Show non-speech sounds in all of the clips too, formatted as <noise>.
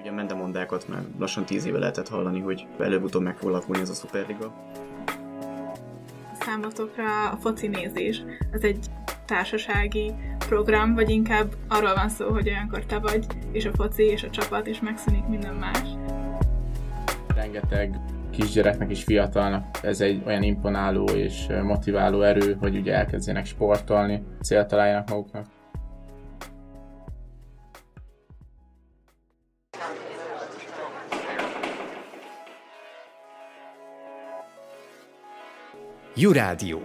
Ugye a mendemondákat már lassan tíz éve lehetett hallani, hogy előbb-utóbb meg fog alakulni ez a szuperliga. Számotokra a foci nézés, az egy társasági program, vagy inkább arról van szó, hogy olyankor te vagy, és a foci, és a csapat, és megszűnik minden más. Rengeteg kisgyereknek és fiatalnak ez egy olyan imponáló és motiváló erő, hogy ugye elkezdjenek sportolni, célt találjanak maguknak. Jurádió.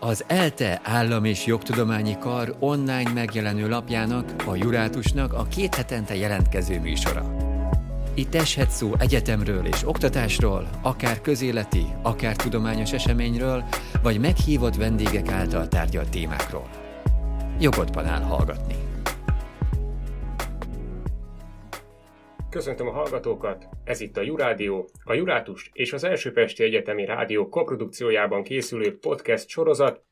Az ELTE állam és jogtudományi kar online megjelenő lapjának, a Jurátusnak a két hetente jelentkező műsora. Itt eshet szó egyetemről és oktatásról, akár közéleti, akár tudományos eseményről, vagy meghívott vendégek által tárgyalt témákról. Jogodban áll hallgatni. Köszöntöm a hallgatókat! Ez itt a Jurádió, a Jurátus és az Első Pesti Egyetemi Rádió koprodukciójában készülő podcast sorozat,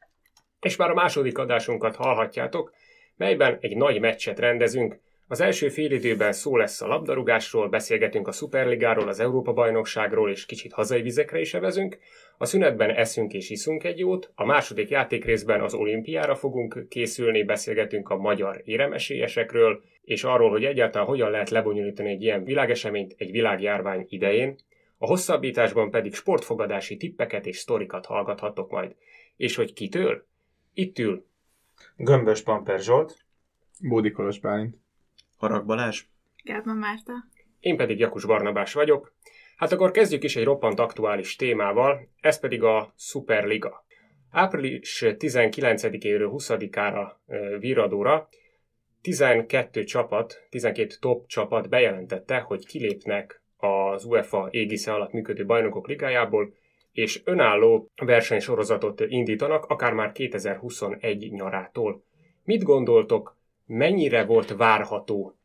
és már a második adásunkat hallhatjátok, melyben egy nagy meccset rendezünk. Az első félidőben szó lesz a labdarúgásról, beszélgetünk a Superligáról, az Európa-bajnokságról és kicsit hazai vizekre is evezünk. A szünetben eszünk és iszunk egy jót, a második játékrészben az olimpiára fogunk készülni, beszélgetünk a magyar éremesélyesekről, és arról, hogy egyáltalán hogyan lehet lebonyolítani egy ilyen világeseményt egy világjárvány idején. A hosszabbításban pedig sportfogadási tippeket és sztorikat hallgathatok majd. És hogy kitől? Itt ül. Gömbös Pamper Zsolt. Bódi Kolos Bálint. Harag Balázs. Gádman Márta. Én pedig Jakus Barnabás vagyok. Hát akkor kezdjük is egy roppant aktuális témával, ez pedig a Superliga. Április 19-éről 20-ára viradóra 12 csapat, 12 top csapat bejelentette, hogy kilépnek az UEFA égisze alatt működő bajnokok ligájából, és önálló versenysorozatot indítanak, akár már 2021 nyarától. Mit gondoltok, mennyire volt várható,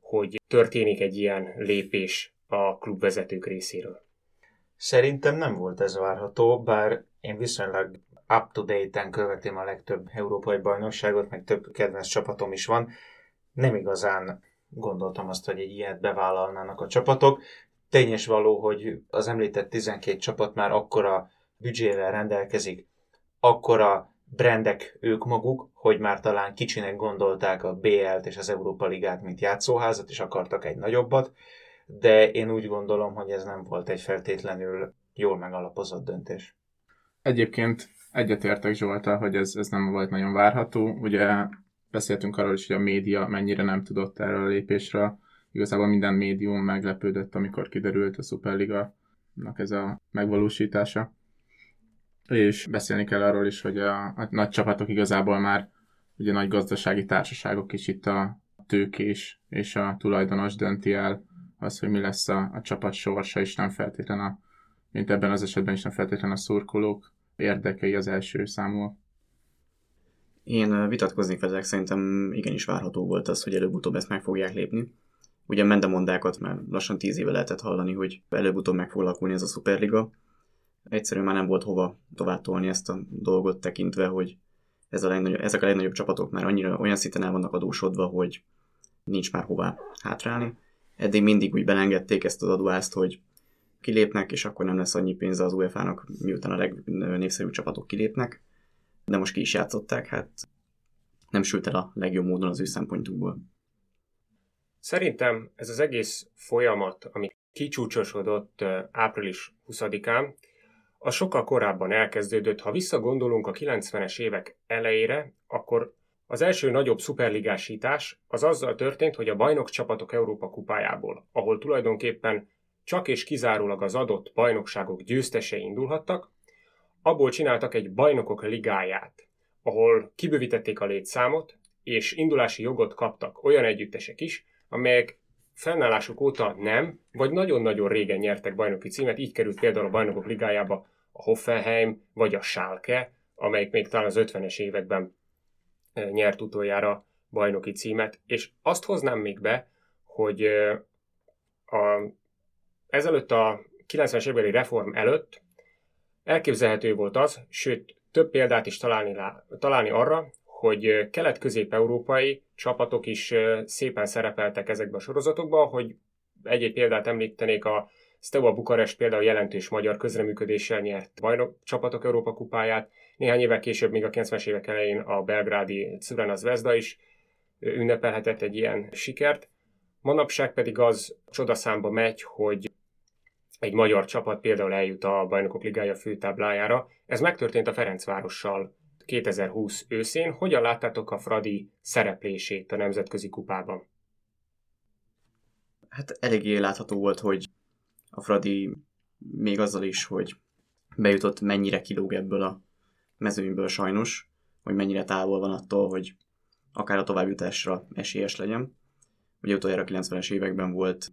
hogy történik egy ilyen lépés a klubvezetők részéről? Szerintem nem volt ez várható, bár én viszonylag up-to-date-en követem a legtöbb európai bajnokságot, meg több kedvenc csapatom is van. Nem igazán gondoltam azt, hogy egy ilyet bevállalnának a csapatok. Tényes való, hogy az említett 12 csapat már akkora büdzsével rendelkezik, akkora brendek ők maguk, hogy már talán kicsinek gondolták a BL-t és az Európa Ligát, mint játszóházat, és akartak egy nagyobbat, de én úgy gondolom, hogy ez nem volt egy feltétlenül jól megalapozott döntés. Egyébként egyetértek Zsoltal, hogy ez, ez nem volt nagyon várható. Ugye beszéltünk arról is, hogy a média mennyire nem tudott erről a lépésről. Igazából minden médium meglepődött, amikor kiderült a Superliga-nak ez a megvalósítása. És beszélni kell arról is, hogy a, a nagy csapatok igazából már ugye nagy gazdasági társaságok is itt a tőkés és a tulajdonos dönti el az, hogy mi lesz a, a csapat sorsa, és nem feltétlen a, mint ebben az esetben is nem feltétlen a szurkolók érdekei az első számú. Én vitatkoznék velek, szerintem igenis várható volt az, hogy előbb-utóbb ezt meg fogják lépni. Ugye mendemondákat már lassan tíz éve lehetett hallani, hogy előbb-utóbb meg fog alakulni ez a Superliga. Egyszerűen már nem volt hova tovább tolni ezt a dolgot tekintve, hogy ez a legnagyobb, ezek a legnagyobb csapatok már annyira olyan szinten el vannak adósodva, hogy nincs már hová hátrálni. Eddig mindig úgy belengedték ezt az adóást, hogy kilépnek, és akkor nem lesz annyi pénze az UEFA-nak, miután a legnépszerűbb csapatok kilépnek. De most ki is játszották, hát nem sült el a legjobb módon az ő szempontjukból. Szerintem ez az egész folyamat, ami kicsúcsosodott április 20-án, az sokkal korábban elkezdődött. Ha visszagondolunk a 90-es évek elejére, akkor az első nagyobb szuperligásítás az azzal történt, hogy a bajnok csapatok Európa kupájából, ahol tulajdonképpen csak és kizárólag az adott bajnokságok győztesei indulhattak, abból csináltak egy bajnokok ligáját, ahol kibővítették a létszámot, és indulási jogot kaptak olyan együttesek is, amelyek fennállásuk óta nem, vagy nagyon-nagyon régen nyertek bajnoki címet, így került például a bajnokok ligájába a Hoffenheim, vagy a Schalke, amelyik még talán az 50-es években nyert utoljára bajnoki címet, és azt hoznám még be, hogy a, ezelőtt a 90-es évekbeli reform előtt elképzelhető volt az, sőt több példát is találni, találni arra, hogy kelet-közép-európai csapatok is szépen szerepeltek ezekbe a sorozatokba, hogy egy-egy példát említenék, a Steaua Bukarest például jelentős magyar közreműködéssel nyert bajnok csapatok Európa kupáját, néhány évvel később, még a 90-es évek elején a belgrádi Crvena Zvezda is ünnepelhetett egy ilyen sikert. Manapság pedig az csodaszámba megy, hogy egy magyar csapat például eljut a Bajnokok Ligája főtáblájára. Ez megtörtént a Ferencvárossal 2020 őszén. Hogyan láttátok a Fradi szereplését a nemzetközi kupában? Hát eléggé látható volt, hogy a Fradi még azzal is, hogy bejutott, mennyire kilóg ebből a mezőnyből sajnos, hogy mennyire távol van attól, hogy akár a továbbjutásra esélyes legyen. Ugye utoljára 90-es években volt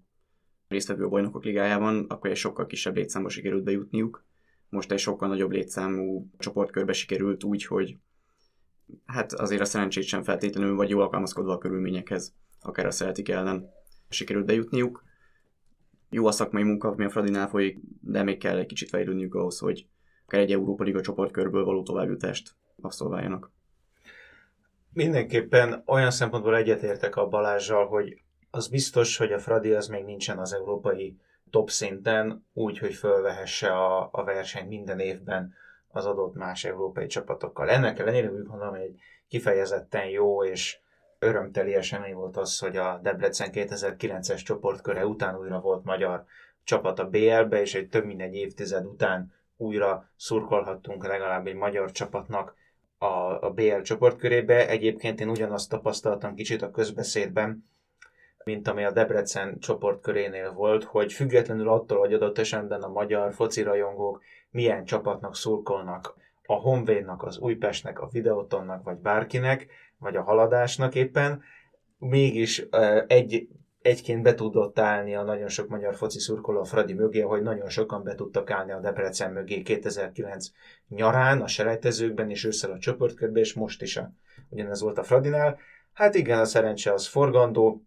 résztvevő a bajnokok ligájában, akkor egy sokkal kisebb létszámba sikerült bejutniuk. Most egy sokkal nagyobb létszámú csoportkörbe sikerült úgy, hogy hát azért a szerencsét sem feltétlenül, vagy jól alkalmazkodva a körülményekhez, akár a Celtic ellen sikerült bejutniuk. Jó a szakmai munka, ami a Fradinál folyik, de még kell egy kicsit fejlődniük ahhoz, hogy akár egy Európa Liga csoportkörből való továbbjutást abszolváljanak. Mindenképpen olyan szempontból egyetértek a Balázsjal, hogy az biztos, hogy a Fradi az még nincsen az európai top szinten, úgy, hogy fölvehesse a, a versenyt minden évben az adott más európai csapatokkal. Ennek ellenére úgy gondolom, hogy egy kifejezetten jó és örömteli esemény volt az, hogy a Debrecen 2009-es csoportköre után újra volt magyar csapat a BL-be, és egy több mint egy évtized után újra szurkolhattunk legalább egy magyar csapatnak a, a BL csoportkörébe. Egyébként én ugyanazt tapasztaltam kicsit a közbeszédben, mint ami a Debrecen csoportkörénél volt, hogy függetlenül attól, hogy adott esetben a magyar foci rajongók milyen csapatnak szurkolnak, a Honvédnak, az Újpestnek, a Videotonnak, vagy bárkinek, vagy a Haladásnak éppen, mégis egy, egyként be tudott állni a nagyon sok magyar foci szurkoló Fradi mögé, hogy nagyon sokan be tudtak állni a Debrecen mögé 2009 nyarán, a selejtezőkben, és ősszel a csoportkörbe, és most is a, ugyanez volt a Fradinál. Hát igen, a szerencse az forgandó,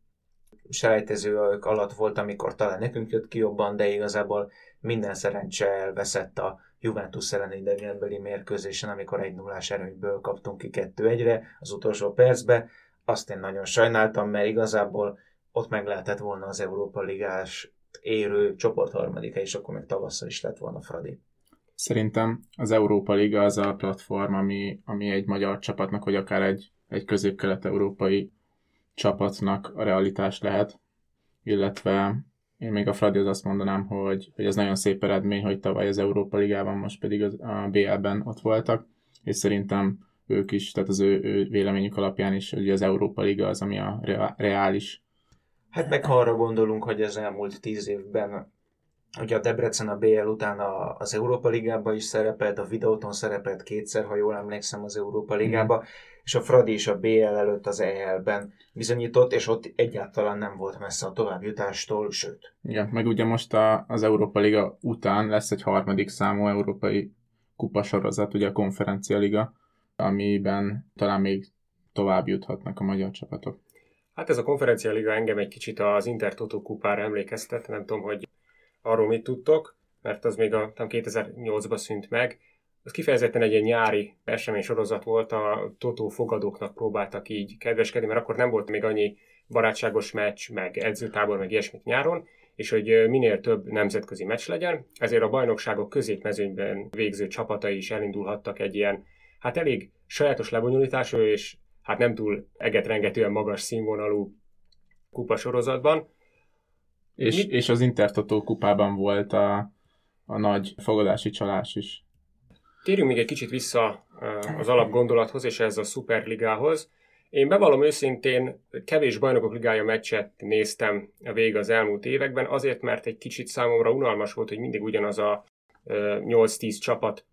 selejtező alatt volt, amikor talán nekünk jött ki jobban, de igazából minden szerencse elveszett a Juventus elleni idegenbeli mérkőzésen, amikor egy nullás erőből kaptunk ki kettő egyre az utolsó percbe. Azt én nagyon sajnáltam, mert igazából ott meg lehetett volna az Európa Ligás érő csoportharmadika, és akkor még tavasszal is lett volna Fradi. Szerintem az Európa Liga az a platform, ami, ami egy magyar csapatnak, vagy akár egy, egy közép-kelet-európai csapatnak a realitás lehet, illetve én még a Fradi az azt mondanám, hogy, hogy ez nagyon szép eredmény, hogy tavaly az Európa Ligában, most pedig az, a BL-ben ott voltak, és szerintem ők is, tehát az ő, ő véleményük alapján is, hogy az Európa Liga az, ami a reális. Hát meg ha arra gondolunk, hogy az elmúlt tíz évben Ugye a Debrecen a BL után a, az Európa Ligában is szerepelt, a Videóton szerepelt kétszer, ha jól emlékszem, az Európa Ligába, mm. és a Fradi is a BL előtt az EL-ben bizonyított, és ott egyáltalán nem volt messze a továbbjutástól, sőt. Igen, meg ugye most a, az Európa Liga után lesz egy harmadik számú európai kupasorozat, ugye a Konferencia Liga, amiben talán még tovább juthatnak a magyar csapatok. Hát ez a konferencia liga engem egy kicsit az Inter Toto kupára emlékeztet, nem tudom, hogy arról mit tudtok, mert az még a 2008-ban szűnt meg. Az kifejezetten egy ilyen nyári esemény sorozat volt, a Totó fogadóknak próbáltak így kedveskedni, mert akkor nem volt még annyi barátságos meccs, meg edzőtábor, meg ilyesmit nyáron, és hogy minél több nemzetközi meccs legyen, ezért a bajnokságok középmezőnyben végző csapatai is elindulhattak egy ilyen, hát elég sajátos lebonyolítású, és hát nem túl egetrengetően magas színvonalú kupasorozatban, és, és az Intertotó kupában volt a, a nagy fogadási csalás is. Térjünk még egy kicsit vissza az alapgondolathoz, és ez a Superligához. Én bevallom őszintén, kevés bajnokok ligája meccset néztem végig az elmúlt években, azért, mert egy kicsit számomra unalmas volt, hogy mindig ugyanaz a 8-10 csapat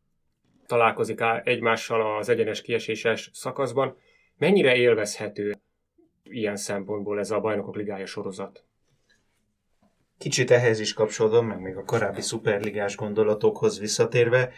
találkozik egymással az egyenes kieséses szakaszban. Mennyire élvezhető ilyen szempontból ez a bajnokok ligája sorozat? Kicsit ehhez is kapcsolódom, meg még a korábbi szuperligás gondolatokhoz visszatérve.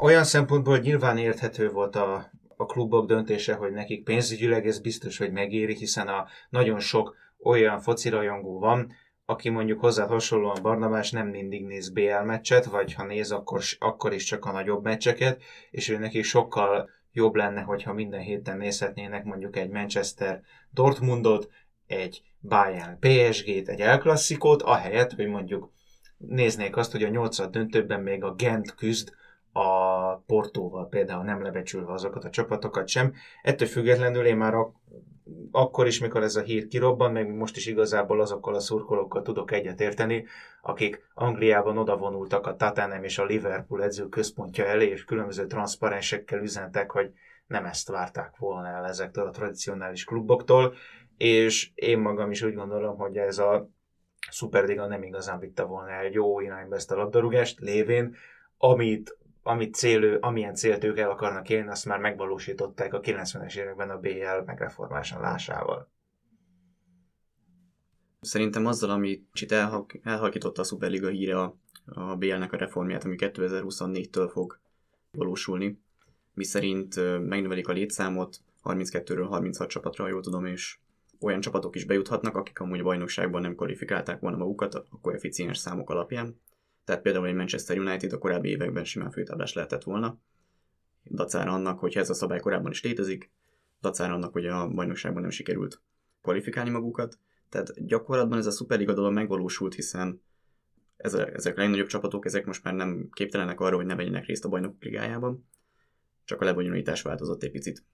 Olyan szempontból nyilván érthető volt a, a klubok döntése, hogy nekik pénzügyileg ez biztos, hogy megéri, hiszen a nagyon sok olyan focirajongó van, aki mondjuk hozzá hasonlóan Barnabás nem mindig néz BL meccset, vagy ha néz, akkor, akkor is csak a nagyobb meccseket, és ő neki sokkal jobb lenne, hogyha minden héten nézhetnének mondjuk egy Manchester Dortmundot, egy Bayern PSG-t, egy El Classicót, ahelyett, hogy mondjuk néznék azt, hogy a nyolcad döntőben még a Gent küzd a Portóval például nem lebecsülve azokat a csapatokat sem. Ettől függetlenül én már ak- akkor is, mikor ez a hír kirobban, meg most is igazából azokkal a szurkolókkal tudok egyetérteni, akik Angliában odavonultak a Tottenham és a Liverpool edző központja elé, és különböző transzparensekkel üzentek, hogy nem ezt várták volna el ezektől a tradicionális kluboktól, és én magam is úgy gondolom, hogy ez a Superliga nem igazán vitte volna el jó irányba ezt a labdarúgást, lévén, amit amit célő, amilyen célt ők el akarnak élni, azt már megvalósították a 90-es években a BL megreformálásával. Szerintem azzal, ami kicsit elhak, elhalkította a Superliga híre a, a BL-nek a reformját, ami 2024-től fog valósulni, mi szerint megnövelik a létszámot 32-ről 36 csapatra, jól tudom, és olyan csapatok is bejuthatnak, akik amúgy a bajnokságban nem kvalifikálták volna magukat a koeficiens számok alapján. Tehát például egy Manchester United a korábbi években simán főtáblás lehetett volna. Dacára annak, hogy ez a szabály korábban is létezik, dacára annak, hogy a bajnokságban nem sikerült kvalifikálni magukat. Tehát gyakorlatban ez a Superliga dolog megvalósult, hiszen ezek, ezek a legnagyobb csapatok, ezek most már nem képtelenek arra, hogy ne vegyenek részt a bajnokok ligájában, csak a lebonyolítás változott egy picit.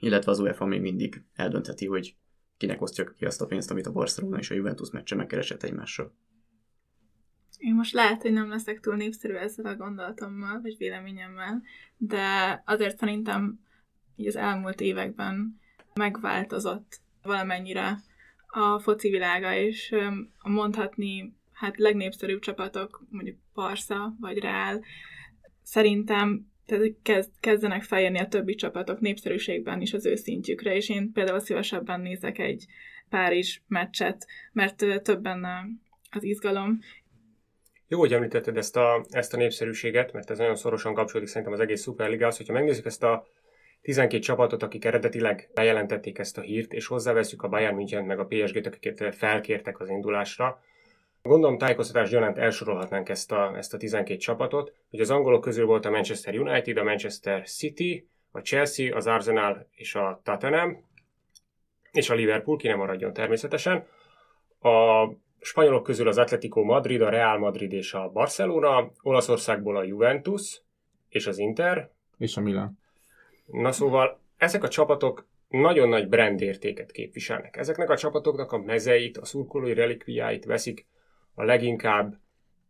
Illetve az UEFA még mindig eldöntheti, hogy kinek osztja ki azt a pénzt, amit a Barcelona és a Juventus meccse megkeresett egymással. Én most lehet, hogy nem leszek túl népszerű ezzel a gondolatommal, vagy véleményemmel, de azért szerintem így az elmúlt években megváltozott valamennyire a foci világa, és mondhatni, hát legnépszerűbb csapatok, mondjuk Barca vagy Real, szerintem tehát kezd, kezdenek feljönni a többi csapatok népszerűségben is az ő szintjükre, és én például szívesebben nézek egy Párizs meccset, mert több benne az izgalom, jó, hogy említetted ezt a, ezt a népszerűséget, mert ez nagyon szorosan kapcsolódik szerintem az egész Superligához. Hogyha megnézzük ezt a 12 csapatot, akik eredetileg bejelentették ezt a hírt, és hozzáveszünk a Bayern München meg a PSG-t, akiket felkértek az indulásra, Gondolom tájékoztatás gyanánt elsorolhatnánk ezt a, ezt a 12 csapatot, hogy az angolok közül volt a Manchester United, a Manchester City, a Chelsea, az Arsenal és a Tottenham, és a Liverpool, ki nem maradjon természetesen. A spanyolok közül az Atletico Madrid, a Real Madrid és a Barcelona, Olaszországból a Juventus és az Inter. És a Milan. Na szóval ezek a csapatok nagyon nagy brandértéket képviselnek. Ezeknek a csapatoknak a mezeit, a szurkolói relikviáit veszik a leginkább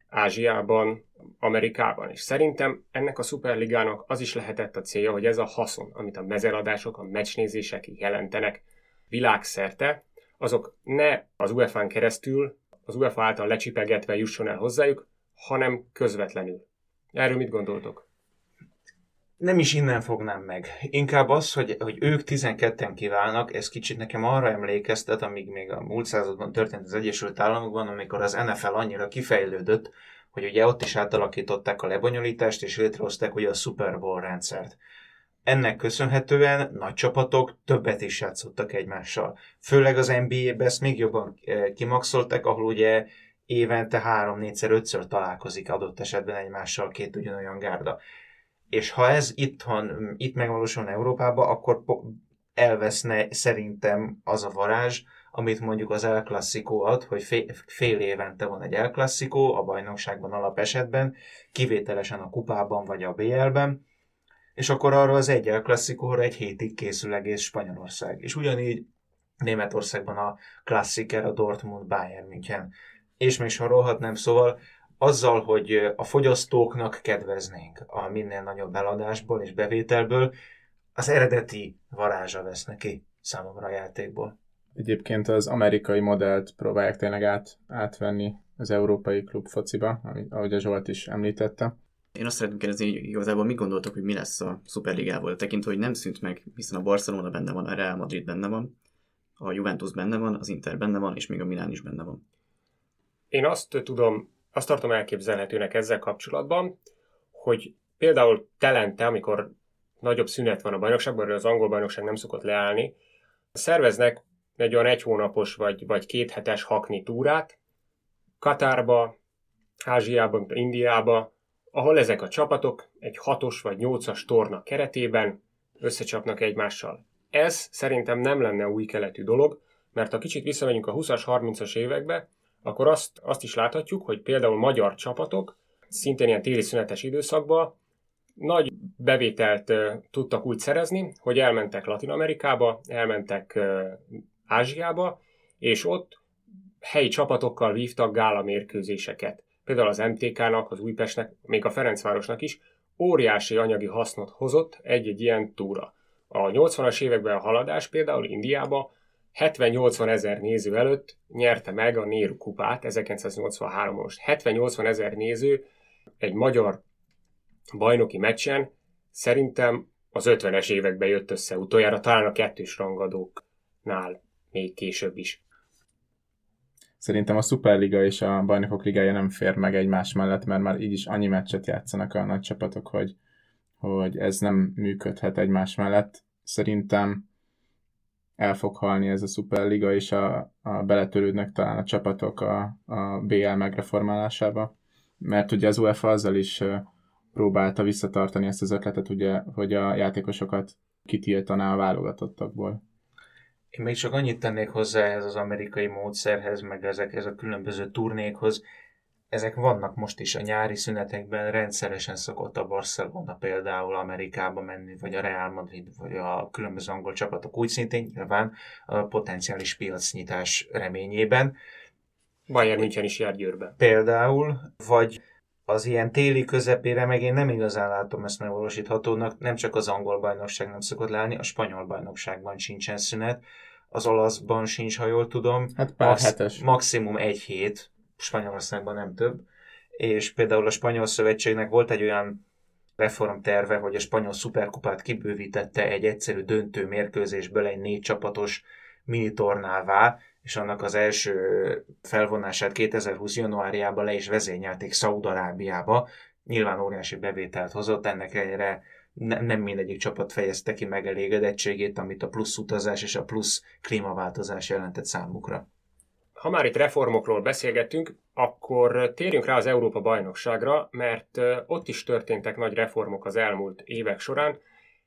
Ázsiában, Amerikában. És szerintem ennek a szuperligának az is lehetett a célja, hogy ez a haszon, amit a mezeladások, a meccsnézések jelentenek világszerte, azok ne az UEFA-n keresztül az UEFA által lecsipegetve jusson el hozzájuk, hanem közvetlenül. Erről mit gondoltok? Nem is innen fognám meg. Inkább az, hogy, hogy ők 12-en kiválnak, ez kicsit nekem arra emlékeztet, amíg még a múlt században történt az Egyesült Államokban, amikor az NFL annyira kifejlődött, hogy ugye ott is átalakították a lebonyolítást, és létrehozták ugye a Super Bowl rendszert ennek köszönhetően nagy csapatok többet is játszottak egymással. Főleg az NBA-ben ezt még jobban eh, kimaxolták, ahol ugye évente három, négyszer, ötször találkozik adott esetben egymással két ugyanolyan gárda. És ha ez itthon, itt megvalósul Európában, akkor elveszne szerintem az a varázs, amit mondjuk az El Clasico ad, hogy fél, évente van egy El Clasico, a bajnokságban alapesetben, kivételesen a kupában vagy a BL-ben, és akkor arra az egy klasszikóra egy hétig készül egész Spanyolország. És ugyanígy Németországban a klassziker, a Dortmund, Bayern München. És még sorolhatnám, szóval azzal, hogy a fogyasztóknak kedveznénk a minél nagyobb eladásból és bevételből, az eredeti varázsa vesz neki számomra a játékból. Egyébként az amerikai modellt próbálják tényleg át, átvenni az európai klub fociba, ahogy a Zsolt is említette. Én azt szeretném kérdezni, hogy igazából mit gondoltok, hogy mi lesz a Superligával, tekintve, hogy nem szűnt meg, hiszen a Barcelona benne van, a Real Madrid benne van, a Juventus benne van, az Inter benne van, és még a Milán is benne van. Én azt tudom, azt tartom elképzelhetőnek ezzel kapcsolatban, hogy például telente, amikor nagyobb szünet van a bajnokságban, az angol bajnokság nem szokott leállni, szerveznek egy olyan egy hónapos vagy, vagy két hetes hakni túrát, Katárba, Ázsiába, Indiába, ahol ezek a csapatok egy hatos vagy nyolcas torna keretében összecsapnak egymással. Ez szerintem nem lenne új keletű dolog, mert ha kicsit visszamegyünk a 20-as, 30-as évekbe, akkor azt, azt is láthatjuk, hogy például magyar csapatok szintén ilyen téli szünetes időszakban nagy bevételt tudtak úgy szerezni, hogy elmentek Latin Amerikába, elmentek Ázsiába, és ott helyi csapatokkal vívtak gála mérkőzéseket. Például az MTK-nak, az Újpestnek, még a Ferencvárosnak is óriási anyagi hasznot hozott egy-egy ilyen túra. A 80-as években a haladás például Indiába 70-80 ezer néző előtt nyerte meg a Néru kupát 1983 most. 70-80 ezer néző egy magyar bajnoki meccsen szerintem az 50-es években jött össze utoljára, talán a kettős rangadóknál még később is. Szerintem a Superliga és a Bajnokok Ligája nem fér meg egymás mellett, mert már így is annyi meccset játszanak a nagy csapatok, hogy, hogy ez nem működhet egymás mellett. Szerintem el fog halni ez a Superliga, és a, a beletörődnek talán a csapatok a, a BL megreformálásába. Mert ugye az UEFA azzal is próbálta visszatartani ezt az ötletet, ugye, hogy a játékosokat kitiltaná a válogatottakból. Én még csak annyit tennék hozzá ez az amerikai módszerhez, meg ezekhez a különböző turnékhoz. Ezek vannak most is a nyári szünetekben, rendszeresen szokott a Barcelona például Amerikába menni, vagy a Real Madrid, vagy a különböző angol csapatok úgy szintén nyilván a potenciális piacnyitás reményében. Bayern München is jár Győrbe. Például, vagy az ilyen téli közepére meg én nem igazán látom ezt megvalósíthatónak, nem csak az angol bajnokság nem szokott lelni, a spanyol bajnokságban sincsen szünet, az olaszban sincs, ha jól tudom. Hát pár Max, hetes. Maximum egy hét, Spanyolországban nem több, és például a Spanyol Szövetségnek volt egy olyan reformterve, hogy a spanyol szuperkupát kibővítette egy egyszerű döntő mérkőzésből egy négy csapatos minitornává, és annak az első felvonását 2020. januárjában le is vezényelték Szaúd-Arábiába. Nyilván óriási bevételt hozott, ennek ellenére ne, nem mindegyik csapat fejezte ki megelégedettségét, amit a plusz utazás és a plusz klímaváltozás jelentett számukra. Ha már itt reformokról beszélgettünk, akkor térjünk rá az Európa bajnokságra, mert ott is történtek nagy reformok az elmúlt évek során.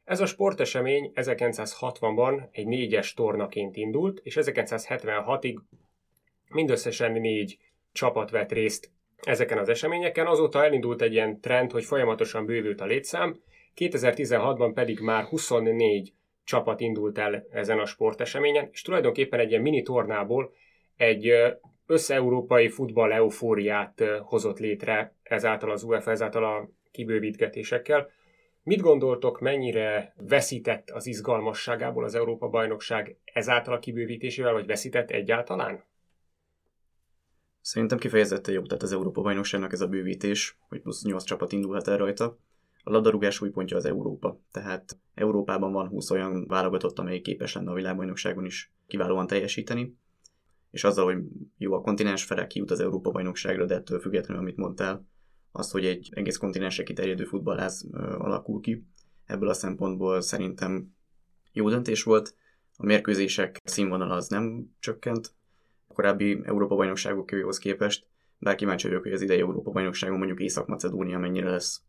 Ez a sportesemény 1960-ban egy négyes tornaként indult, és 1976-ig mindösszesen négy csapat vett részt ezeken az eseményeken. Azóta elindult egy ilyen trend, hogy folyamatosan bővült a létszám, 2016-ban pedig már 24 csapat indult el ezen a sporteseményen, és tulajdonképpen egy ilyen mini tornából egy összeurópai futball eufóriát hozott létre ezáltal az UEFA, ezáltal a kibővítgetésekkel. Mit gondoltok, mennyire veszített az izgalmasságából az Európa bajnokság ezáltal a kibővítésével, vagy veszített egyáltalán? Szerintem kifejezetten jó tett az Európa bajnokságnak ez a bővítés, hogy plusz 8 csapat indulhat el rajta. A labdarúgás újpontja az Európa, tehát Európában van 20 olyan válogatott, amely képes lenne a világbajnokságon is kiválóan teljesíteni, és azzal, hogy jó a kontinens fele kijut az Európa bajnokságra, de ettől függetlenül, amit mondtál, az, hogy egy egész kontinensre kiterjedő futballáz alakul ki. Ebből a szempontból szerintem jó döntés volt. A mérkőzések színvonala az nem csökkent a korábbi Európa bajnokságokhoz képest, bár kíváncsi vagyok, hogy az idei Európa bajnokságon mondjuk Észak-Macedónia mennyire lesz,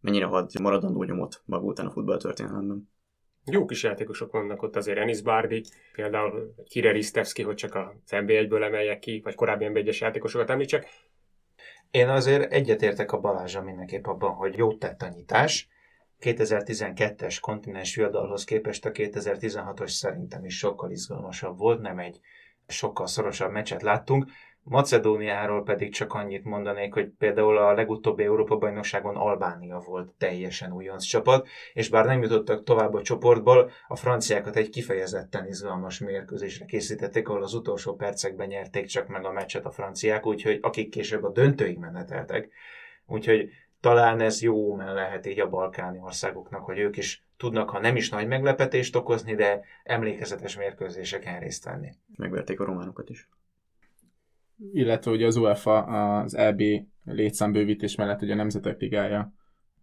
mennyire had maradandó nyomot maga után a futballtörténelemben. Jó kis játékosok vannak ott azért, Enis Bárdi, például Kire Ristevski, hogy csak a NB1-ből emeljek ki, vagy korábbi NB1-es játékosokat említsek. Én azért egyetértek a Balázsa mindenképp abban, hogy jót tett a nyitás. 2012-es kontinens viadalhoz képest a 2016-os szerintem is sokkal izgalmasabb volt, nem egy sokkal szorosabb meccset láttunk. Macedóniáról pedig csak annyit mondanék, hogy például a legutóbbi Európa-bajnokságon Albánia volt teljesen újonc csapat, és bár nem jutottak tovább a csoportból, a franciákat egy kifejezetten izgalmas mérkőzésre készítették, ahol az utolsó percekben nyerték csak meg a meccset a franciák, úgyhogy akik később a döntőig meneteltek. Úgyhogy talán ez jó men lehet így a balkáni országoknak, hogy ők is tudnak, ha nem is nagy meglepetést okozni, de emlékezetes mérkőzéseken részt venni. Megverték a románokat is illetve ugye az UEFA az EB létszámbővítés mellett ugye a Nemzetek Ligája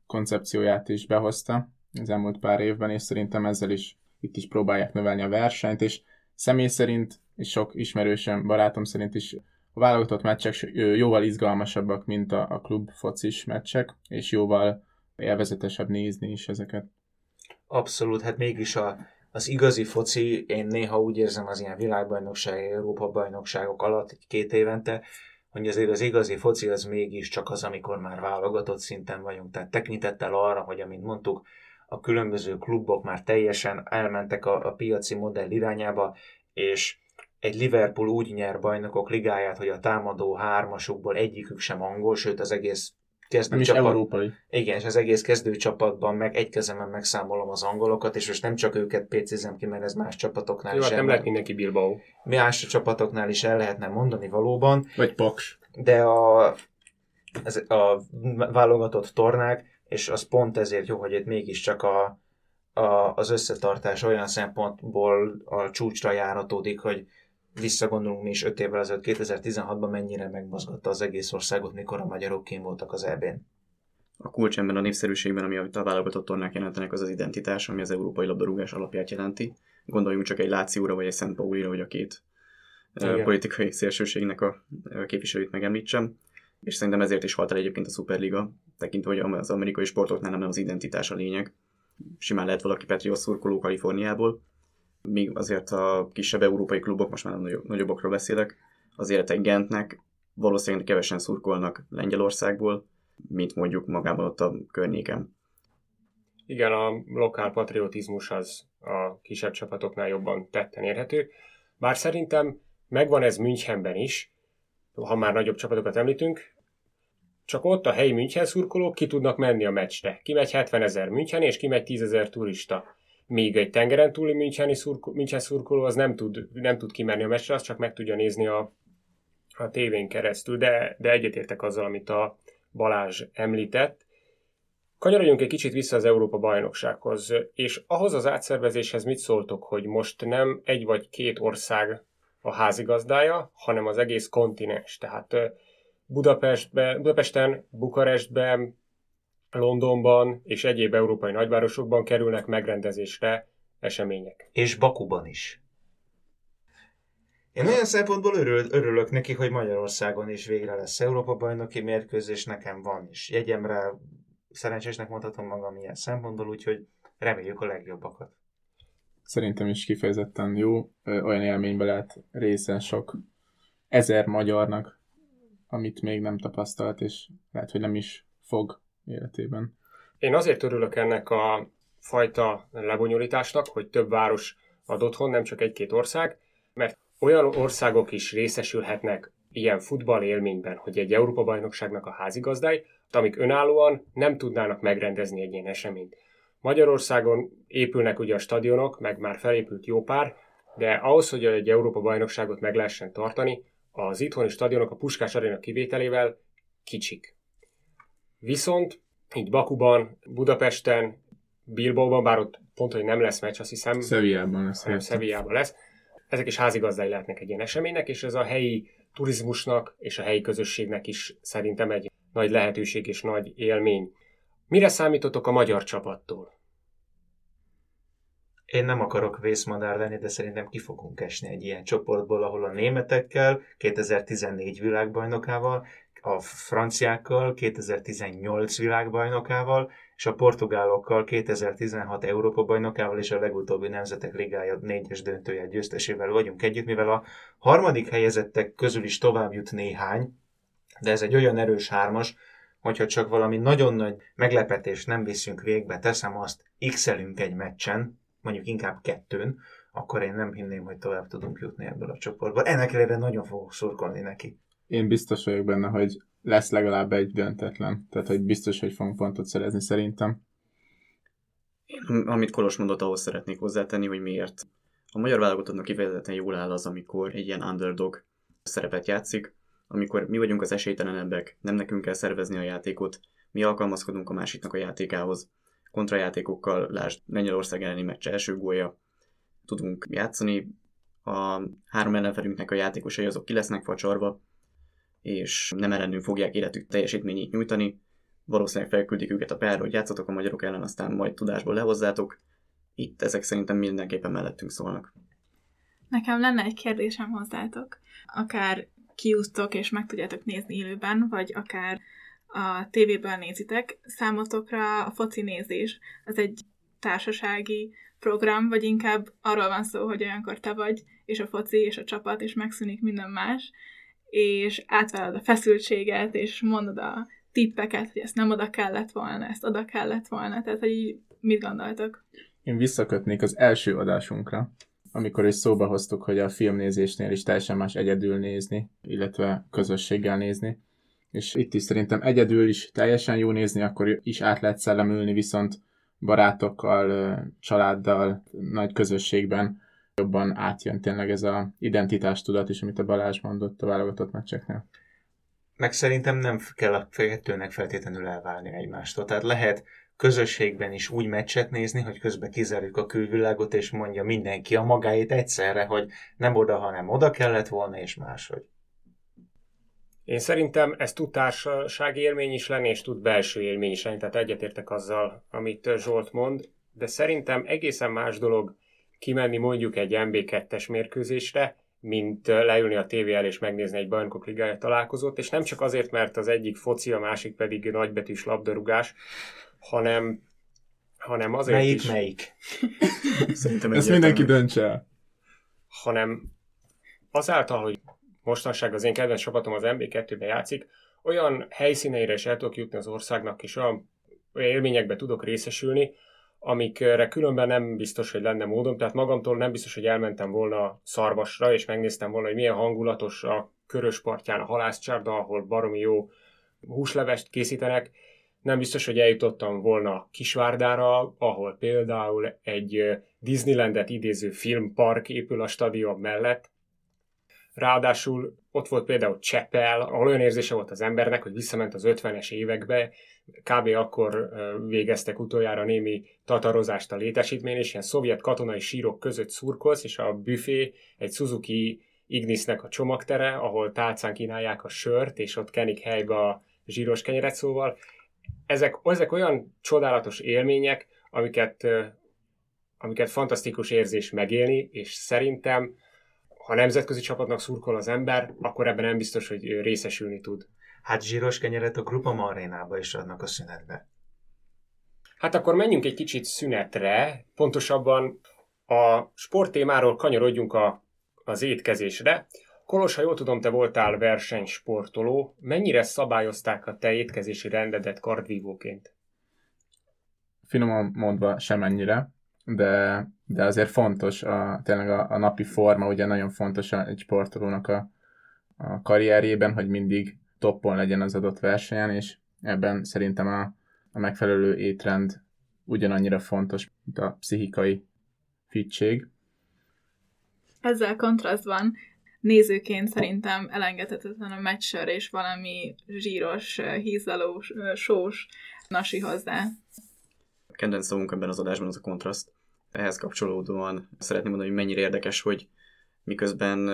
koncepcióját is behozta az elmúlt pár évben, és szerintem ezzel is itt is próbálják növelni a versenyt, és személy szerint, és sok ismerősöm, barátom szerint is a válogatott meccsek jóval izgalmasabbak, mint a, a klub focis meccsek, és jóval élvezetesebb nézni is ezeket. Abszolút, hát mégis a, az igazi foci, én néha úgy érzem az ilyen világbajnokság, Európa bajnokságok alatt, két évente, hogy azért az igazi foci az mégiscsak az, amikor már válogatott szinten vagyunk. Tehát tekintettel arra, hogy amint mondtuk, a különböző klubok már teljesen elmentek a, a piaci modell irányába, és egy Liverpool úgy nyer bajnokok ligáját, hogy a támadó hármasukból egyikük sem angol, sőt az egész kezdő Nem is csapat, európai. igen, és az egész kezdő csapatban meg egy kezemen megszámolom az angolokat, és most nem csak őket pécézem ki, mert ez más csapatoknál Jó, is hát nem lehet mindenki Bilbao. más csapatoknál is el lehetne mondani valóban, Vagy Paks. de a, ez, a válogatott tornák, és az pont ezért jó, hogy itt mégiscsak a, a, az összetartás olyan szempontból a csúcsra járatódik, hogy visszagondolunk mi is 5 évvel ezelőtt, 2016-ban mennyire megmozgatta az egész országot, mikor a magyarok kim voltak az EB-n. A kulcs ebben a népszerűségben, ami a válogatott tornák jelentenek, az az identitás, ami az európai labdarúgás alapját jelenti. Gondoljunk csak egy Lációra vagy egy Szent Paulira, hogy a két Igen. Politikai szélsőségnek a a képviselőit megemlítsem. És szerintem ezért is halt el egyébként a Superliga, tekintve, hogy az amerikai sportoknál nem az identitás a lényeg. Simán lehet valaki Patriot szurkoló Kaliforniából, míg azért a kisebb európai klubok, most már a nagyobb, nagyobbakról beszélek, azért egy Gentnek valószínűleg kevesen szurkolnak Lengyelországból, mint mondjuk magában ott a környéken. Igen, a lokál patriotizmus az a kisebb csapatoknál jobban tetten érhető. Bár szerintem megvan ez Münchenben is, ha már nagyobb csapatokat említünk, csak ott a helyi München szurkolók ki tudnak menni a meccsre. Kimegy 70 ezer München, és kimegy 10 ezer turista. Míg egy tengeren túli Müncheni szurko, München szurkoló az nem tud, nem tud kimenni a meccsre, az csak meg tudja nézni a, a tévén keresztül, de, de egyetértek azzal, amit a Balázs említett. Kanyarodjunk egy kicsit vissza az Európa bajnoksághoz, és ahhoz az átszervezéshez mit szóltok, hogy most nem egy vagy két ország a házigazdája, hanem az egész kontinens. Tehát Budapestbe, Budapesten, Bukarestben, Londonban és egyéb európai nagyvárosokban kerülnek megrendezésre események. És Bakuban is. Én olyan szempontból örül, örülök neki, hogy Magyarországon is végre lesz Európa-bajnoki mérkőzés, nekem van is jegyem rá, szerencsésnek mondhatom magam ilyen szempontból, úgyhogy reméljük a legjobbakat. Szerintem is kifejezetten jó. Olyan élménybe lehet részen sok ezer magyarnak, amit még nem tapasztalt, és lehet, hogy nem is fog életében. Én azért örülök ennek a fajta lebonyolításnak, hogy több város ad otthon, nem csak egy-két ország, mert olyan országok is részesülhetnek ilyen futball élményben, hogy egy Európa-bajnokságnak a házigazdái, amik önállóan nem tudnának megrendezni egy ilyen eseményt. Magyarországon épülnek ugye a stadionok, meg már felépült jó pár, de ahhoz, hogy egy Európa-bajnokságot meg lehessen tartani, az itthoni stadionok a Puskás Arena kivételével kicsik. Viszont így Bakuban, Budapesten, Bilbaóban, bár ott pont, hogy nem lesz meccs, azt hiszem, Szevillában lesz. hanem érte. Szevillában lesz. Ezek is házigazdái lehetnek egy ilyen eseménynek, és ez a helyi turizmusnak és a helyi közösségnek is szerintem egy nagy lehetőség és nagy élmény. Mire számítotok a magyar csapattól? Én nem akarok vészmadár lenni, de szerintem ki fogunk esni egy ilyen csoportból, ahol a németekkel, 2014 világbajnokával, a franciákkal, 2018 világbajnokával, és a portugálokkal 2016 Európa bajnokával és a legutóbbi Nemzetek Ligája négyes döntője győztesével vagyunk együtt, mivel a harmadik helyezettek közül is tovább jut néhány, de ez egy olyan erős hármas, hogyha csak valami nagyon nagy meglepetés nem viszünk végbe, teszem azt, x egy meccsen, mondjuk inkább kettőn, akkor én nem hinném, hogy tovább tudunk jutni ebből a csoportból. Ennek ellenére nagyon fogok szurkolni neki. Én biztos vagyok benne, hogy lesz legalább egy döntetlen. Tehát, hogy biztos, hogy fogunk pontot szerezni szerintem. Am- Amit Kolos mondott, ahhoz szeretnék hozzátenni, hogy miért. A magyar válogatottnak kifejezetten jól áll az, amikor egy ilyen underdog szerepet játszik, amikor mi vagyunk az esélytelenebbek, nem nekünk kell szervezni a játékot, mi alkalmazkodunk a másiknak a játékához. Kontrajátékokkal, lásd Lengyelország elleni meccs első gólja, tudunk játszani, a három ellenfelünknek a játékosai azok ki lesznek facsarva, és nem ellenünk fogják életük teljesítményét nyújtani, valószínűleg felküldik őket a pályára, hogy játszatok a magyarok ellen, aztán majd tudásból lehozzátok. Itt ezek szerintem mindenképpen mellettünk szólnak. Nekem lenne egy kérdésem hozzátok. Akár kiúztok és meg tudjátok nézni élőben, vagy akár a tévéből nézitek, számotokra a foci nézés az egy társasági program, vagy inkább arról van szó, hogy olyankor te vagy, és a foci, és a csapat, és megszűnik minden más, és átveled a feszültséget, és mondod a tippeket, hogy ezt nem oda kellett volna, ezt oda kellett volna, tehát hogy így mit gondoltok? Én visszakötnék az első adásunkra, amikor is szóba hoztuk, hogy a filmnézésnél is teljesen más egyedül nézni, illetve közösséggel nézni. És itt is szerintem egyedül is teljesen jó nézni, akkor is át lehet szellemülni, viszont barátokkal, családdal, nagy közösségben jobban átjön tényleg ez a identitástudat is, amit a Balázs mondott a válogatott meccseknél. Meg szerintem nem kell a kettőnek feltétlenül elválni egymástól. Tehát lehet közösségben is úgy meccset nézni, hogy közben kizárjuk a külvilágot, és mondja mindenki a magáét egyszerre, hogy nem oda, hanem oda kellett volna, és máshogy. Én szerintem ez tud társasági élmény is lenni, és tud belső élmény is lenni, tehát egyetértek azzal, amit Zsolt mond, de szerintem egészen más dolog kimenni mondjuk egy MB2-es mérkőzésre, mint leülni a tévé el és megnézni egy Bajnokok Ligája találkozót, és nem csak azért, mert az egyik foci, a másik pedig nagybetűs labdarúgás, hanem, hanem azért melyik, is... Melyik, <laughs> Szerintem Ezt mindenki döntse el. Hanem azáltal, hogy mostanság az én kedvenc csapatom az MB2-be játszik, olyan helyszíneire is el tudok jutni az országnak, és olyan, olyan élményekbe tudok részesülni, amikre különben nem biztos, hogy lenne módom. Tehát magamtól nem biztos, hogy elmentem volna Szarvasra, és megnéztem volna, hogy milyen hangulatos a körös partján a halászcsárda, ahol baromi jó húslevest készítenek. Nem biztos, hogy eljutottam volna Kisvárdára, ahol például egy Disneylandet idéző filmpark épül a stadion mellett, Ráadásul ott volt például Csepel, ahol olyan érzése volt az embernek, hogy visszament az 50-es évekbe, kb. akkor végeztek utoljára némi tatarozást a létesítmény, és ilyen szovjet katonai sírok között szurkolsz, és a büfé egy Suzuki Ignisnek a csomagtere, ahol tálcán kínálják a sört, és ott kenik helybe a zsíros kenyeret, szóval ezek, ezek olyan csodálatos élmények, amiket, amiket fantasztikus érzés megélni, és szerintem ha nemzetközi csapatnak szurkol az ember, akkor ebben nem biztos, hogy részesülni tud. Hát zsíros kenyeret a Grupa arénába is adnak a szünetbe. Hát akkor menjünk egy kicsit szünetre, pontosabban a sporttémáról kanyarodjunk a, az étkezésre. Kolos, ha jól tudom, te voltál versenysportoló. Mennyire szabályozták a te étkezési rendedet kardvívóként? Finoman mondva semennyire de, de azért fontos, a, tényleg a, a napi forma ugye nagyon fontos egy sportolónak a, a karrierjében, hogy mindig toppon legyen az adott versenyen, és ebben szerintem a, a megfelelő étrend ugyanannyira fontos, mint a pszichikai fittség. Ezzel kontrasztban nézőként szerintem elengedhetetlen a meccsör és valami zsíros, hízalós, sós nasi hozzá. Kedvenc szavunk ebben az adásban az a kontraszt ehhez kapcsolódóan szeretném mondani, hogy mennyire érdekes, hogy miközben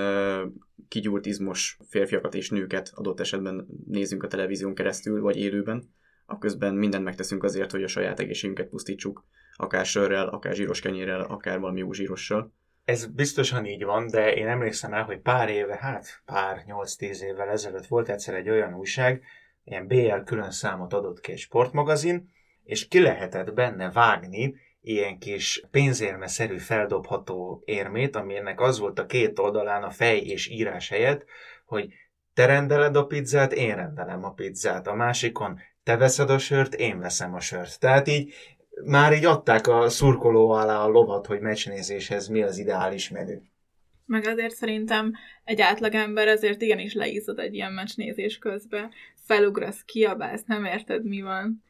kigyúrt izmos férfiakat és nőket adott esetben nézünk a televízión keresztül, vagy élőben, akközben mindent megteszünk azért, hogy a saját egészségünket pusztítsuk, akár sörrel, akár zsíros kenyérrel, akár valami jó zsírossal. Ez biztosan így van, de én emlékszem el, hogy pár éve, hát pár 8-10 évvel ezelőtt volt egyszer egy olyan újság, ilyen BL külön számot adott ki egy sportmagazin, és ki lehetett benne vágni ilyen kis pénzérmeszerű feldobható érmét, aminek az volt a két oldalán a fej és írás helyett, hogy te rendeled a pizzát, én rendelem a pizzát. A másikon te veszed a sört, én veszem a sört. Tehát így már így adták a szurkoló alá a lovat, hogy meccsnézéshez mi az ideális menü. Meg azért szerintem egy átlagember azért igenis leízod egy ilyen meccsnézés közben. Felugrasz, kiabálsz, nem érted mi van.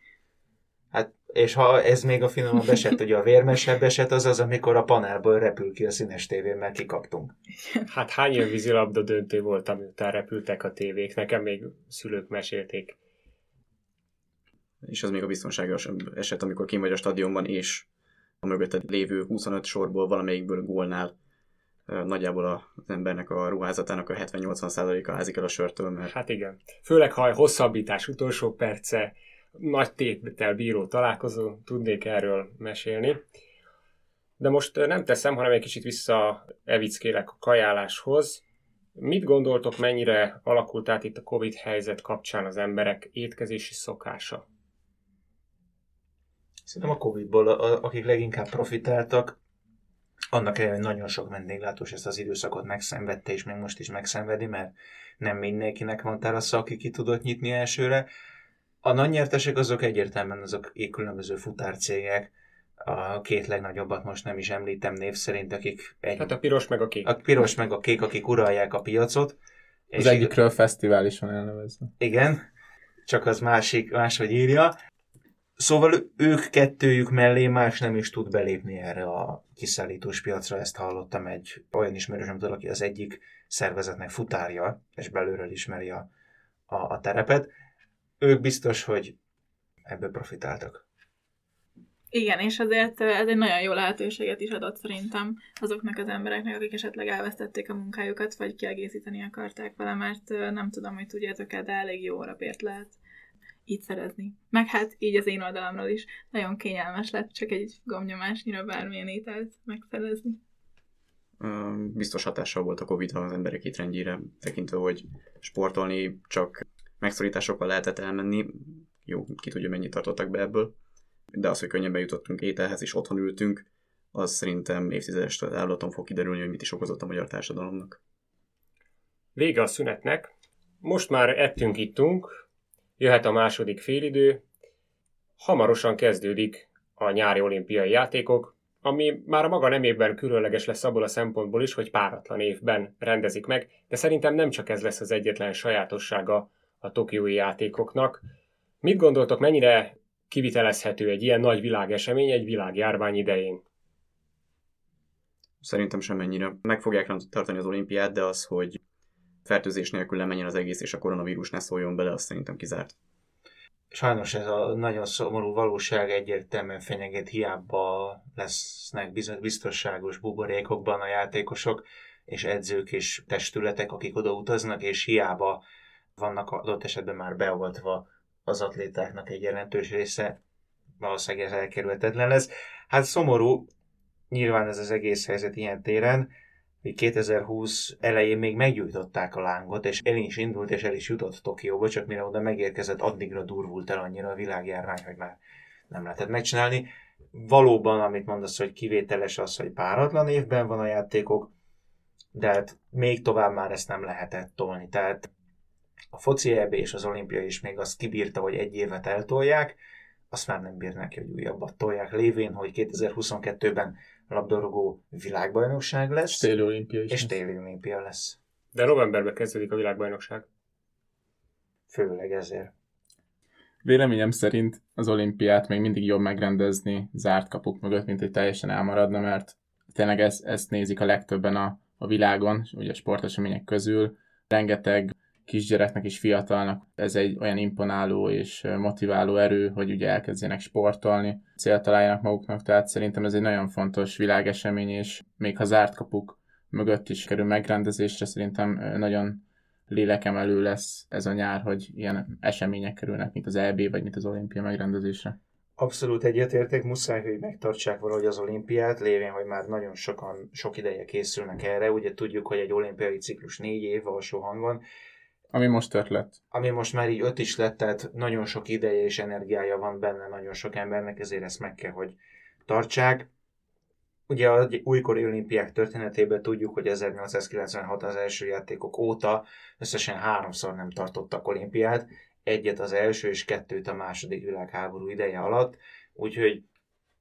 Hát, és ha ez még a finomabb eset, ugye a vérmesebb eset az az, amikor a panelből repül ki a színes tévén, mert kikaptunk. Hát hány ilyen vízilabda döntő volt, amiután repültek a tévék? Nekem még szülők mesélték. És az még a biztonságos eset, amikor kim vagy a stadionban, és a mögötted lévő 25 sorból valamelyikből gólnál nagyjából az embernek a ruházatának a 70-80%-a házik el a sörtől. Mert... Hát igen. Főleg, ha a hosszabbítás utolsó perce, nagy tétel bíró találkozó, tudnék erről mesélni. De most nem teszem, hanem egy kicsit vissza evickélek a kajáláshoz. Mit gondoltok, mennyire alakult át itt a Covid helyzet kapcsán az emberek étkezési szokása? Szerintem a Covid-ból, akik leginkább profitáltak, Annak ellenére nagyon sok vendéglátós ezt az időszakot megszenvedte, és még most is megszenvedi, mert nem mindenkinek van terasza, aki ki tudott nyitni elsőre. A nagy nyertesek azok egyértelműen azok különböző futárcégek, a két legnagyobbat most nem is említem név szerint, akik... Egy, hát a piros meg a kék. A piros meg a kék, akik uralják a piacot. Az egyikről fesztivál is van elnevezve. Igen, csak az másik, máshogy írja. Szóval ők kettőjük mellé más nem is tud belépni erre a kiszállítós piacra, ezt hallottam egy olyan ismerősöm, aki az egyik szervezetnek futárja, és belülről ismeri a, a, a terepet. Ők biztos, hogy ebből profitáltak. Igen, és azért ez egy nagyon jó lehetőséget is adott szerintem azoknak az embereknek, akik esetleg elvesztették a munkájukat, vagy kiegészíteni akarták vele, mert nem tudom, hogy tudjátok-e, de elég jó órapért lehet így szerezni. Meg hát így az én oldalamról is nagyon kényelmes lett csak egy gomnyomásnyira bármilyen ételt megszerezni. Biztos hatással volt a Covid az emberek étrendjére, tekintve, hogy sportolni csak megszorításokkal lehetett elmenni. Jó, ki tudja, mennyit tartottak be ebből de az, hogy könnyebben jutottunk ételhez és otthon ültünk, az szerintem évtizedes távlaton fog kiderülni, hogy mit is okozott a magyar társadalomnak. Vége a szünetnek. Most már ettünk, ittunk, jöhet a második félidő, hamarosan kezdődik a nyári olimpiai játékok, ami már a maga nemében különleges lesz abból a szempontból is, hogy páratlan évben rendezik meg, de szerintem nem csak ez lesz az egyetlen sajátossága a tokiói játékoknak. Mit gondoltok, mennyire kivitelezhető egy ilyen nagy világesemény egy világjárvány idején? Szerintem sem ennyire. Meg fogják tartani az olimpiát, de az, hogy fertőzés nélkül lemenjen az egész, és a koronavírus ne szóljon bele, azt szerintem kizárt. Sajnos ez a nagyon szomorú valóság egyértelműen fenyeget, hiába lesznek biztonságos buborékokban a játékosok, és edzők és testületek, akik oda utaznak, és hiába vannak adott esetben már beavatva az atlétáknak egy jelentős része valószínűleg ez elkerülhetetlen lesz. Hát szomorú, nyilván ez az egész helyzet ilyen téren, hogy 2020 elején még meggyújtották a lángot, és el is indult, és el is jutott Tokióba, csak mire oda megérkezett, addigra durvult el annyira a világjárvány, hogy már nem lehetett megcsinálni. Valóban, amit mondasz, hogy kivételes az, hogy páratlan évben van a játékok, de hát még tovább már ezt nem lehetett tolni. Tehát a foci EB és az olimpia is még azt kibírta, hogy egy évet eltolják, azt már nem bírnak, hogy újabbat tolják, lévén, hogy 2022-ben labdarúgó világbajnokság lesz. És téli olimpia is. És téli olimpia lesz. De novemberben kezdődik a világbajnokság. Főleg ezért. Véleményem szerint az olimpiát még mindig jobb megrendezni zárt kapuk mögött, mint hogy teljesen elmaradna, mert tényleg ezt, ezt nézik a legtöbben a, a világon, ugye a sportesemények közül. Rengeteg kisgyereknek és fiatalnak ez egy olyan imponáló és motiváló erő, hogy ugye elkezdjenek sportolni, célt találjanak maguknak, tehát szerintem ez egy nagyon fontos világesemény, és még ha zárt kapuk mögött is kerül megrendezésre, szerintem nagyon lélekemelő lesz ez a nyár, hogy ilyen események kerülnek, mint az EB vagy mint az olimpia megrendezésre. Abszolút egyetértek, muszáj, hogy megtartsák valahogy az olimpiát, lévén, hogy már nagyon sokan, sok ideje készülnek erre. Ugye tudjuk, hogy egy olimpiai ciklus négy év alsó hangon, ami most ötlet. Ami most már így öt is lett, tehát nagyon sok ideje és energiája van benne nagyon sok embernek, ezért ezt meg kell, hogy tartsák. Ugye a újkori olimpiák történetében tudjuk, hogy 1896 az első játékok óta összesen háromszor nem tartottak olimpiát, egyet az első és kettőt a második világháború ideje alatt, úgyhogy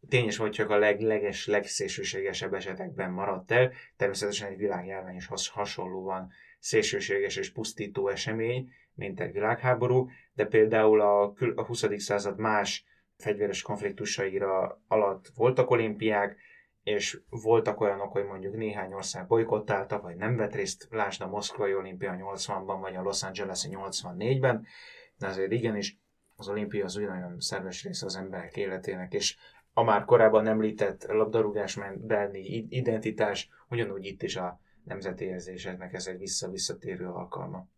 tényes vagy csak a legleges, legszélsőségesebb esetekben maradt el. Természetesen egy világjárvány is has, hasonlóan szélsőséges és pusztító esemény, mint egy világháború, de például a, a 20. század más fegyveres konfliktusaira alatt voltak olimpiák, és voltak olyanok, hogy mondjuk néhány ország bolykottálta, vagy nem vett részt, lásd a Moszkvai olimpia 80-ban, vagy a Los Angeles 84-ben, de azért igenis az olimpia az nagyon szerves része az emberek életének, és a már korábban említett labdarúgás belni identitás, ugyanúgy itt is a nemzeti érzéseknek ez egy vissza-visszatérő alkalma.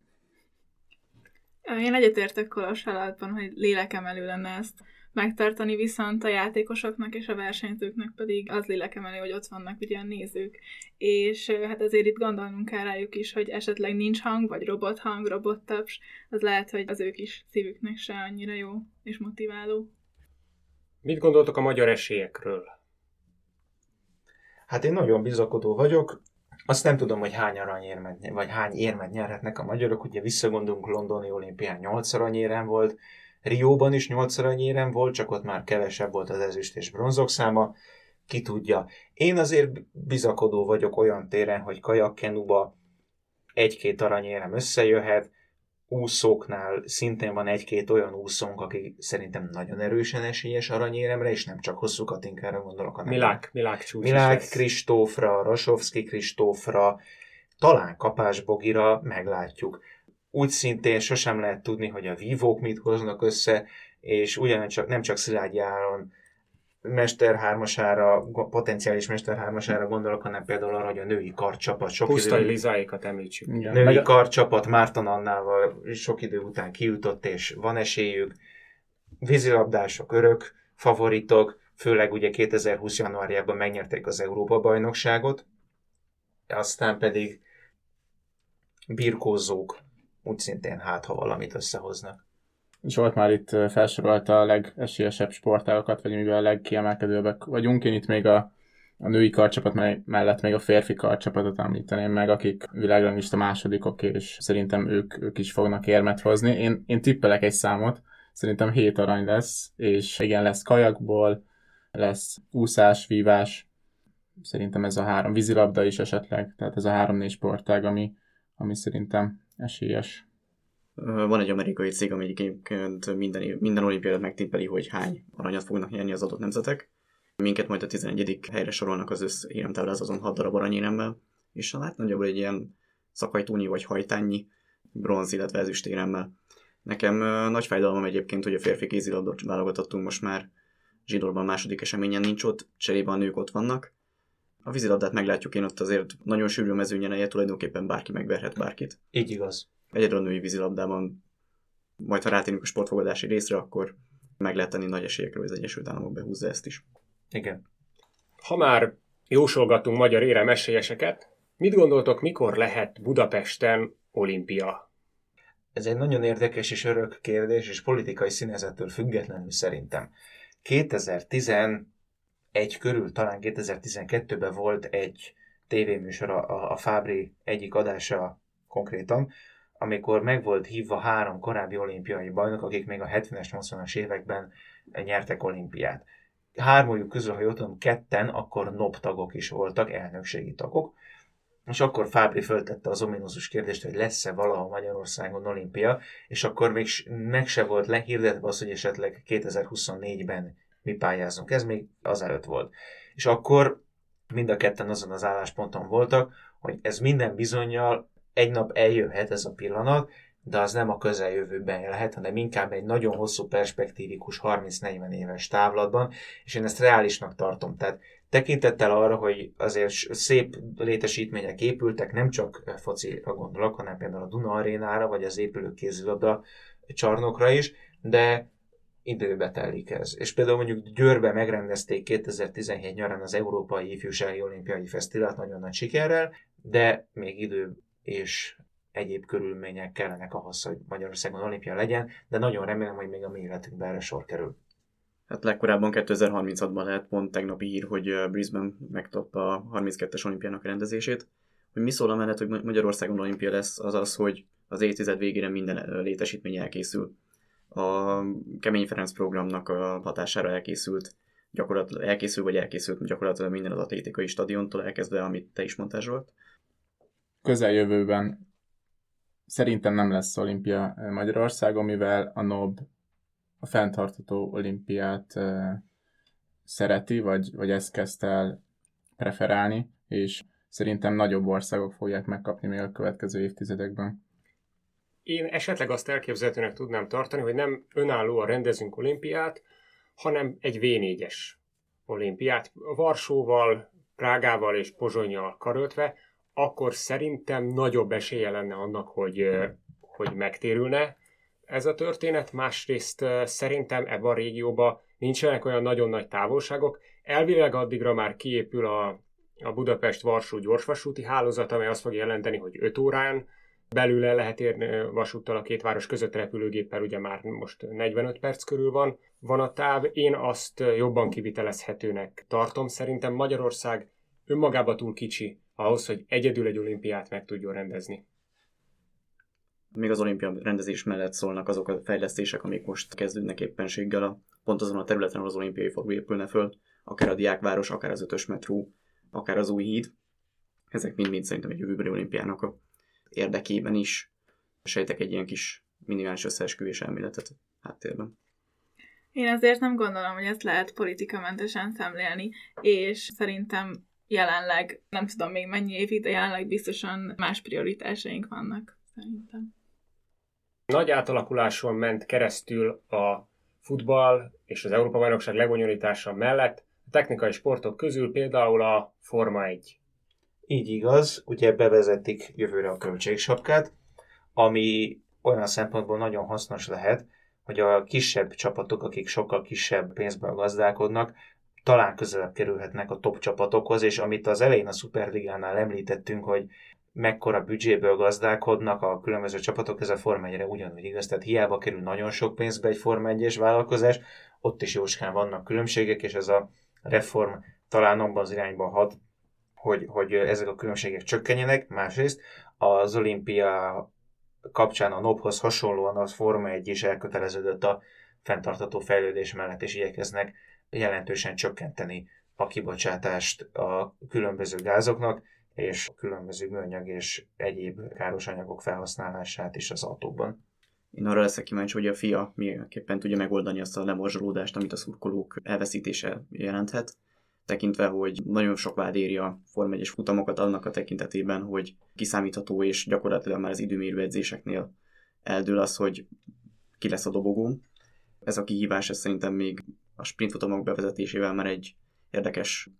Én egyetértek Kolos alattban, hogy lélekemelő lenne ezt megtartani, viszont a játékosoknak és a versenyzőknek pedig az lélekemelő, hogy ott vannak ugye a nézők. És hát azért itt gondolnunk kell rájuk is, hogy esetleg nincs hang, vagy robothang, robottaps, az lehet, hogy az ők is szívüknek se annyira jó és motiváló. Mit gondoltok a magyar esélyekről? Hát én nagyon bizakodó vagyok. Azt nem tudom, hogy hány aranyérmet, vagy hány érmet nyerhetnek a magyarok. Ugye visszagondolunk, Londoni olimpián 8 aranyérem volt, Rióban is 8 aranyérem volt, csak ott már kevesebb volt az ezüst és bronzok száma. Ki tudja. Én azért bizakodó vagyok olyan téren, hogy kajakkenuba egy-két aranyérem összejöhet, úszóknál szintén van egy-két olyan úszónk, aki szerintem nagyon erősen esélyes aranyéremre, és nem csak hosszú katinkára gondolok, hanem Milák, Milák csúcs Milák Kristófra, Rasovski Kristófra, talán Kapás Bogira, meglátjuk. Úgy szintén sosem lehet tudni, hogy a vívók mit hoznak össze, és ugyancsak nem csak Szilágyi Áron mesterhármasára, potenciális mesterhármasára gondolok, hanem például arra, hogy a női karcsapat sok Pusztai idő, Lizáikat említsük. Igen. női Meg- karcsapat Márton Annával sok idő után kijutott, és van esélyük. Vízilabdások örök, favoritok, főleg ugye 2020 januárjában megnyerték az Európa-bajnokságot, aztán pedig birkózók úgy szintén hát, ha valamit összehoznak. Zsolt már itt felsorolta a legesélyesebb sportágokat, vagy mivel a legkiemelkedőbbek vagyunk. Én itt még a, a női karcsapat me- mellett még a férfi karcsapatot említeném meg, akik világranglista másodikok, és szerintem ők, ők is fognak érmet hozni. Én, én tippelek egy számot, szerintem 7 arany lesz, és igen, lesz kajakból, lesz úszás, vívás, szerintem ez a három, vízilabda is esetleg, tehát ez a három-négy sportág, ami, ami szerintem esélyes. Van egy amerikai cég, ami egyébként minden, minden olimpiát megtippeli, hogy hány aranyat fognak nyerni az adott nemzetek. Minket majd a 11. helyre sorolnak az össz éremtáblázaton 6 darab aranyéremmel, és hát nagyjából egy ilyen szakajtónyi vagy hajtányi bronz, illetve ezüstéremmel. Nekem nagy fájdalmam egyébként, hogy a férfi kézilabda válogatottunk most már zsidorban második eseményen nincs ott, cserébe a nők ott vannak. A vízilabdát meglátjuk, én ott azért nagyon sűrű mezőnyen tulajdonképpen bárki megverhet bárkit Így igaz. Egyedül a női vízilabdában, majd ha rátérünk a sportfogadási részre, akkor meg lehet tenni nagy esélyekről, hogy az Egyesült Államok behúzza ezt is. Igen. Ha már jósolgatunk magyar érem esélyeseket, mit gondoltok, mikor lehet Budapesten olimpia? Ez egy nagyon érdekes és örök kérdés, és politikai színezettől függetlenül szerintem. 2011 körül, talán 2012-ben volt egy tévéműsor, a, a Fábri egyik adása konkrétan, amikor meg volt hívva három korábbi olimpiai bajnok, akik még a 70-es, 80-as években nyertek olimpiát. Hármójuk közül, ha jól tudom, ketten akkor NOB tagok is voltak, elnökségi tagok, és akkor Fábri föltette az ominózus kérdést, hogy lesz-e valahol Magyarországon olimpia, és akkor még meg se volt lehirdetve az, hogy esetleg 2024-ben mi pályázunk. Ez még azelőtt volt. És akkor mind a ketten azon az állásponton voltak, hogy ez minden bizonyal egy nap eljöhet ez a pillanat, de az nem a közeljövőben lehet, hanem inkább egy nagyon hosszú perspektívikus 30-40 éves távlatban, és én ezt reálisnak tartom. Tehát tekintettel arra, hogy azért szép létesítmények épültek, nem csak focira gondolok, hanem például a Duna arénára, vagy az épülő kézilabda csarnokra is, de időbe telik ez. És például mondjuk Győrbe megrendezték 2017 nyarán az Európai Ifjúsági Olimpiai Fesztivált nagyon nagy sikerrel, de még idő és egyéb körülmények kellenek ahhoz, hogy Magyarországon olimpia legyen, de nagyon remélem, hogy még a mi életünkben erre sor kerül. Hát legkorábban 2036-ban lehet pont tegnapi hír, hogy Brisbane megtapta a 32-es olimpiának a rendezését. Hogy mi szól amellett, hogy Ma- Magyarországon olimpia lesz, az az, hogy az évtized végére minden létesítmény elkészül. A Kemény Ferenc programnak a hatására elkészült, gyakorlatilag elkészül, vagy elkészült gyakorlatilag minden az atlétikai stadiontól elkezdve, amit te is mondtál Zsolt. Közeljövőben szerintem nem lesz olimpia eh, Magyarországon, mivel a NOB a fenntartató olimpiát eh, szereti, vagy, vagy ezt kezdte el preferálni, és szerintem nagyobb országok fogják megkapni még a következő évtizedekben. Én esetleg azt elképzelhetőnek tudnám tartani, hogy nem önállóan rendezünk olimpiát, hanem egy V4-es olimpiát. Varsóval, Prágával és Pozsonyjal karöltve, akkor szerintem nagyobb esélye lenne annak, hogy, hogy megtérülne ez a történet. Másrészt szerintem ebben a régióban nincsenek olyan nagyon nagy távolságok. Elvileg addigra már kiépül a, a Budapest-Varsó gyorsvasúti hálózat, amely azt fog jelenteni, hogy 5 órán belül el lehet érni vasúttal a két város között repülőgéppel, ugye már most 45 perc körül van, van a táv. Én azt jobban kivitelezhetőnek tartom. Szerintem Magyarország önmagába túl kicsi ahhoz, hogy egyedül egy olimpiát meg tudjon rendezni. Még az olimpia rendezés mellett szólnak azok a fejlesztések, amik most kezdődnek éppenséggel a, pont azon a területen, ahol az olimpiai fog épülne föl, akár a diákváros, akár az ötös metró, akár az új híd. Ezek mind-mind szerintem egy jövőbeli olimpiának a érdekében is sejtek egy ilyen kis minimális összeesküvés elméletet háttérben. Én azért nem gondolom, hogy ezt lehet politikamentesen szemlélni, és szerintem jelenleg, nem tudom még mennyi évig, de jelenleg biztosan más prioritásaink vannak, szerintem. Nagy átalakuláson ment keresztül a futball és az Európa-bajnokság lebonyolítása mellett a technikai sportok közül például a Forma 1. Így igaz, ugye bevezetik jövőre a költségsapkát, ami olyan szempontból nagyon hasznos lehet, hogy a kisebb csapatok, akik sokkal kisebb pénzből gazdálkodnak, talán közelebb kerülhetnek a top csapatokhoz, és amit az elején a Superligánál említettünk, hogy mekkora büdzséből gazdálkodnak a különböző csapatok, ez a Forma 1 ugyanúgy igaz, tehát hiába kerül nagyon sok pénzbe egy Forma 1 vállalkozás, ott is jóskán vannak különbségek, és ez a reform talán abban az irányban hat, hogy, hogy ezek a különbségek csökkenjenek. Másrészt az olimpia kapcsán a NOB-hoz hasonlóan az Forma 1 is elköteleződött a fenntartató fejlődés mellett, és igyekeznek jelentősen csökkenteni a kibocsátást a különböző gázoknak, és a különböző műanyag és egyéb káros anyagok felhasználását is az autókban. Én arra leszek kíváncsi, hogy a FIA miképpen tudja megoldani azt a lemorzsolódást, amit a szurkolók elveszítése jelenthet, tekintve, hogy nagyon sok vád éri a Form 1 futamokat annak a tekintetében, hogy kiszámítható és gyakorlatilag már az időmérő edzéseknél eldől az, hogy ki lesz a dobogó. Ez a kihívás, ez szerintem még a sprint futamok bevezetésével már egy érdekes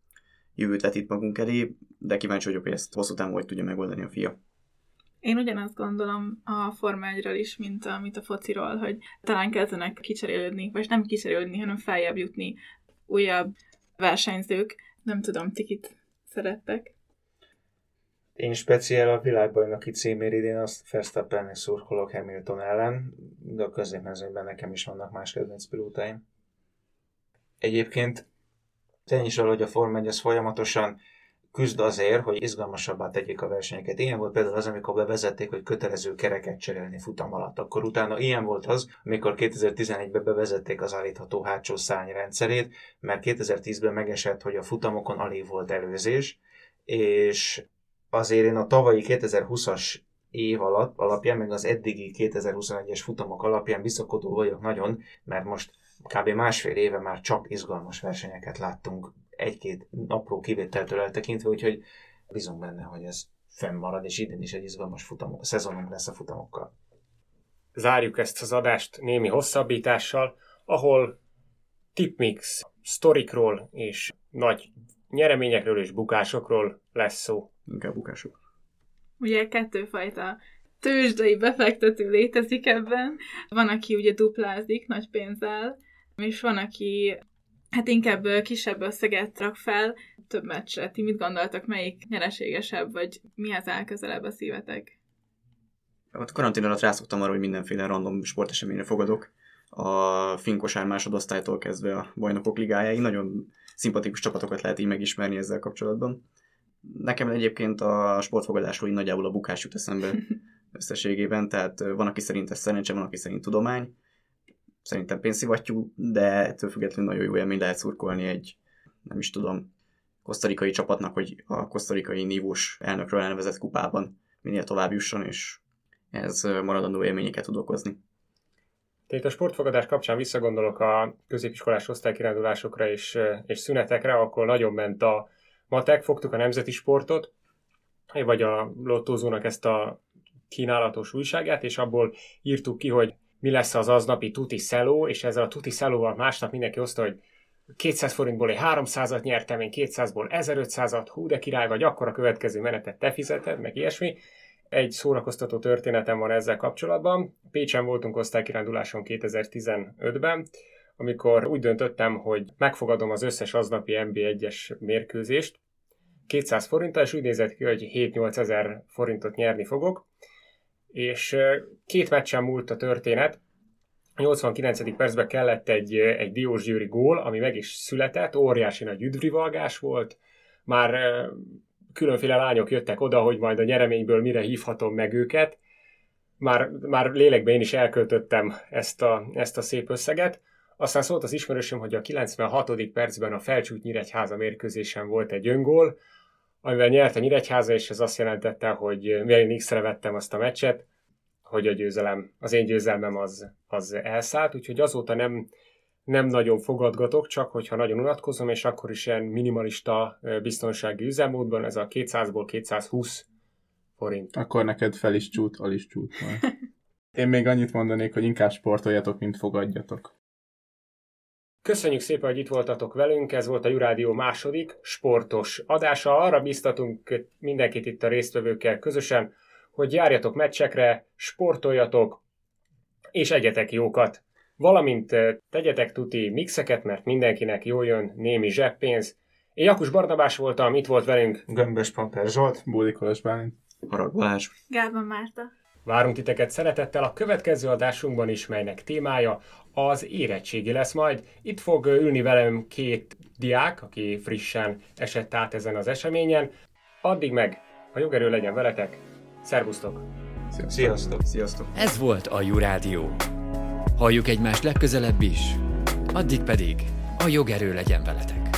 jövőt vetít magunk elé, de kíváncsi vagyok, hogy ezt hosszú távon hogy tudja megoldani a fia. Én ugyanazt gondolom a Forma 1 is, mint amit a fociról, hogy talán kezdenek kicserélődni, vagy nem kicserélődni, hanem feljebb jutni újabb versenyzők. Nem tudom, tikit szerettek. Én speciál a világbajnoki címér idén azt Verstappennek szurkolok Hamilton ellen, de a középmezőnyben nekem is vannak más kedvenc pilótáim. Egyébként tény is hogy a Form 1 az folyamatosan küzd azért, hogy izgalmasabbá tegyék a versenyeket. Ilyen volt például az, amikor bevezették, hogy kötelező kereket cserélni futam alatt. Akkor utána ilyen volt az, amikor 2011-ben bevezették az állítható hátsó szárny rendszerét, mert 2010-ben megesett, hogy a futamokon alig volt előzés, és azért én a tavalyi 2020-as év alatt, alapján, meg az eddigi 2021-es futamok alapján visszakodó vagyok nagyon, mert most kb. másfél éve már csak izgalmas versenyeket láttunk egy-két apró kivételtől eltekintve, úgyhogy bízunk benne, hogy ez fennmarad, és idén is egy izgalmas futamok, a szezonunk lesz a futamokkal. Zárjuk ezt az adást némi hosszabbítással, ahol tipmix, sztorikról és nagy nyereményekről és bukásokról lesz szó. Inkább bukások. Ugye kettőfajta tőzsdei befektető létezik ebben. Van, aki ugye duplázik nagy pénzzel, és van, aki hát inkább kisebb összeget rak fel, több meccsre. Ti mit gondoltak, melyik nyereségesebb, vagy mihez áll közelebb a szívetek? A karantén alatt rászoktam arra, hogy mindenféle random sporteseményre fogadok. A finkosár másodosztálytól kezdve a bajnokok ligájáig nagyon szimpatikus csapatokat lehet így megismerni ezzel kapcsolatban. Nekem egyébként a sportfogadásról így nagyjából a bukás jut eszembe <laughs> összességében, tehát van, aki szerint ez szerencse, van, aki szerint tudomány szerintem pénzszivattyú, de ettől függetlenül nagyon jó élmény lehet szurkolni egy, nem is tudom, kosztarikai csapatnak, hogy a kosztarikai nívós elnökről elnevezett kupában minél tovább jusson, és ez maradandó élményeket tud okozni. Tehát a sportfogadás kapcsán visszagondolok a középiskolás osztálykirándulásokra és, és szünetekre, akkor nagyon ment a matek, fogtuk a nemzeti sportot, vagy a lottózónak ezt a kínálatos újságát, és abból írtuk ki, hogy mi lesz az aznapi tuti szeló, és ezzel a tuti szelóval másnap mindenki oszta, hogy 200 forintból egy 300-at nyertem, én 200-ból 1500-at, hú de király vagy, akkor a következő menetet te fizeted, meg ilyesmi. Egy szórakoztató történetem van ezzel kapcsolatban. Pécsen voltunk osztálykiránduláson 2015-ben, amikor úgy döntöttem, hogy megfogadom az összes aznapi MB1-es mérkőzést 200 forinttal, és úgy nézett ki, hogy 7-8 ezer forintot nyerni fogok, és két meccsen múlt a történet, a 89. percben kellett egy, egy Diós Győri gól, ami meg is született, óriási nagy üdvrivalgás volt, már különféle lányok jöttek oda, hogy majd a nyereményből mire hívhatom meg őket. Már, már lélekben én is elköltöttem ezt a, ezt a szép összeget. Aztán szólt az ismerősöm, hogy a 96. percben a Felcsút Nyíregyháza mérkőzésen volt egy öngól, amivel nyert a Nyíregyháza, és ez azt jelentette, hogy mivel én x vettem azt a meccset, hogy a győzelem, az én győzelmem az, az elszállt, úgyhogy azóta nem, nem nagyon fogadgatok, csak hogyha nagyon unatkozom, és akkor is ilyen minimalista biztonsági üzemmódban, ez a 200-ból 220 forint. Akkor neked fel is csút, al is csút. <laughs> Én még annyit mondanék, hogy inkább sportoljatok, mint fogadjatok. Köszönjük szépen, hogy itt voltatok velünk, ez volt a Jurádió második sportos adása. Arra biztatunk mindenkit itt a résztvevőkkel közösen, hogy járjatok meccsekre, sportoljatok, és egyetek jókat. Valamint tegyetek tuti mixeket, mert mindenkinek jól jön némi zseppénz. Én Jakus Barnabás voltam, itt volt velünk. Gömbös Pamper Zsolt. Bódi Kolos Bálint. Harag Balázs. Gálban Márta. Várunk titeket szeretettel a következő adásunkban is, melynek témája az érettségi lesz majd. Itt fog ülni velem két diák, aki frissen esett át ezen az eseményen. Addig meg a jogerő legyen veletek. Szervusztok! Sziasztok! Sziasztok! Sziasztok. Ez volt a Jurádió. Halljuk egymást legközelebb is. Addig pedig a jogerő legyen veletek.